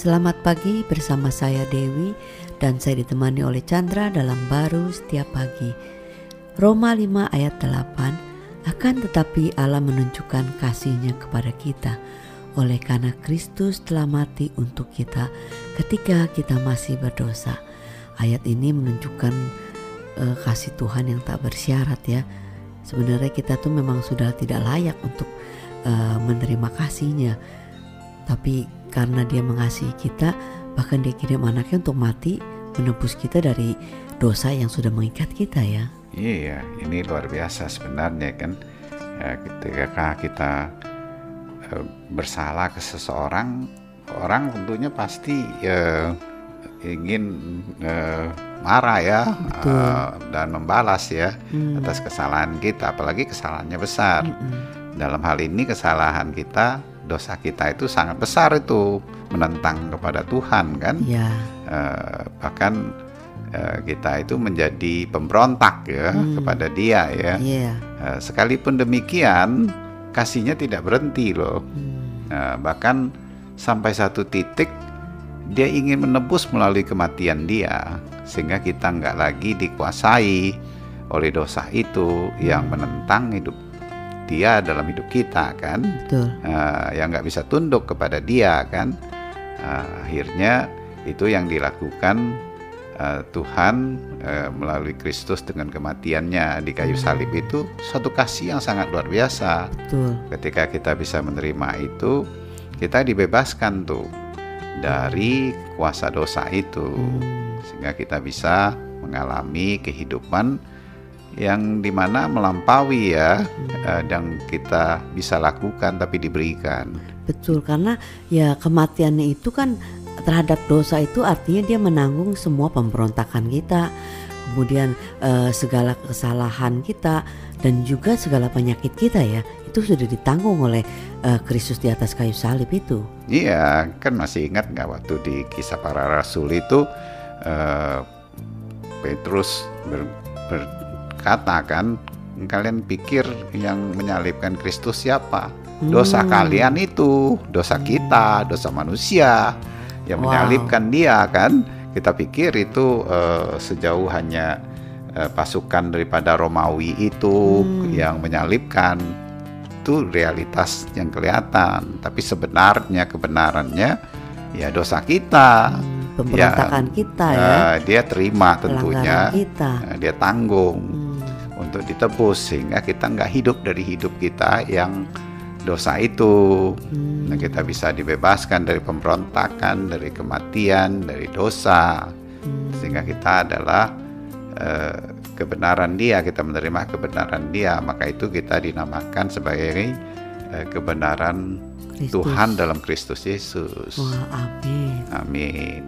Selamat pagi bersama saya Dewi dan saya ditemani oleh Chandra dalam baru setiap pagi. Roma 5 ayat 8 akan tetapi Allah menunjukkan kasihnya kepada kita oleh karena Kristus telah mati untuk kita ketika kita masih berdosa. Ayat ini menunjukkan uh, kasih Tuhan yang tak bersyarat ya. Sebenarnya kita tuh memang sudah tidak layak untuk uh, menerima kasihnya. Tapi karena dia mengasihi kita bahkan dia kirim anaknya untuk mati menebus kita dari dosa yang sudah mengikat kita ya iya ini luar biasa sebenarnya kan ya, ketika kita uh, bersalah ke seseorang orang tentunya pasti uh, ingin uh, marah ya Uh, dan membalas ya hmm. atas kesalahan kita apalagi kesalahannya besar hmm. dalam hal ini kesalahan kita dosa kita itu sangat besar itu menentang kepada Tuhan kan ya. bahkan uh, kita itu menjadi pemberontak ya hmm. kepada Dia ya yeah. uh, sekalipun demikian kasihnya tidak berhenti loh hmm. bahkan sampai satu titik dia ingin menebus melalui kematian dia sehingga kita nggak lagi dikuasai oleh dosa itu yang menentang hidup dia dalam hidup kita kan Betul. Uh, yang nggak bisa tunduk kepada dia kan uh, akhirnya itu yang dilakukan uh, Tuhan uh, melalui Kristus dengan kematiannya di kayu salib itu suatu kasih yang sangat luar biasa Betul. ketika kita bisa menerima itu kita dibebaskan tuh dari kuasa dosa itu hmm. sehingga kita bisa mengalami kehidupan yang di mana melampaui ya hmm. yang kita bisa lakukan tapi diberikan. Betul karena ya kematiannya itu kan terhadap dosa itu artinya dia menanggung semua pemberontakan kita, kemudian uh, segala kesalahan kita dan juga segala penyakit kita ya itu sudah ditanggung oleh uh, Kristus di atas kayu salib itu. Iya kan masih ingat nggak waktu di kisah para rasul itu uh, Petrus ber, ber katakan kalian pikir yang menyalibkan Kristus siapa? Dosa hmm. kalian itu, dosa kita, dosa manusia yang wow. menyalibkan dia kan? Kita pikir itu uh, sejauh hanya uh, pasukan daripada Romawi itu hmm. yang menyalibkan itu realitas yang kelihatan, tapi sebenarnya kebenarannya ya dosa kita. Hmm, pemberontakan ya, kita ya. Uh, dia terima tentunya. Kita. Uh, dia tanggung. Hmm untuk ditebus sehingga kita nggak hidup dari hidup kita yang dosa itu. Hmm. Nah, kita bisa dibebaskan dari pemberontakan, dari kematian, dari dosa. Hmm. Sehingga kita adalah uh, kebenaran Dia, kita menerima kebenaran Dia, maka itu kita dinamakan sebagai uh, kebenaran Christus. Tuhan dalam Kristus Yesus. Wah, amin. Amin.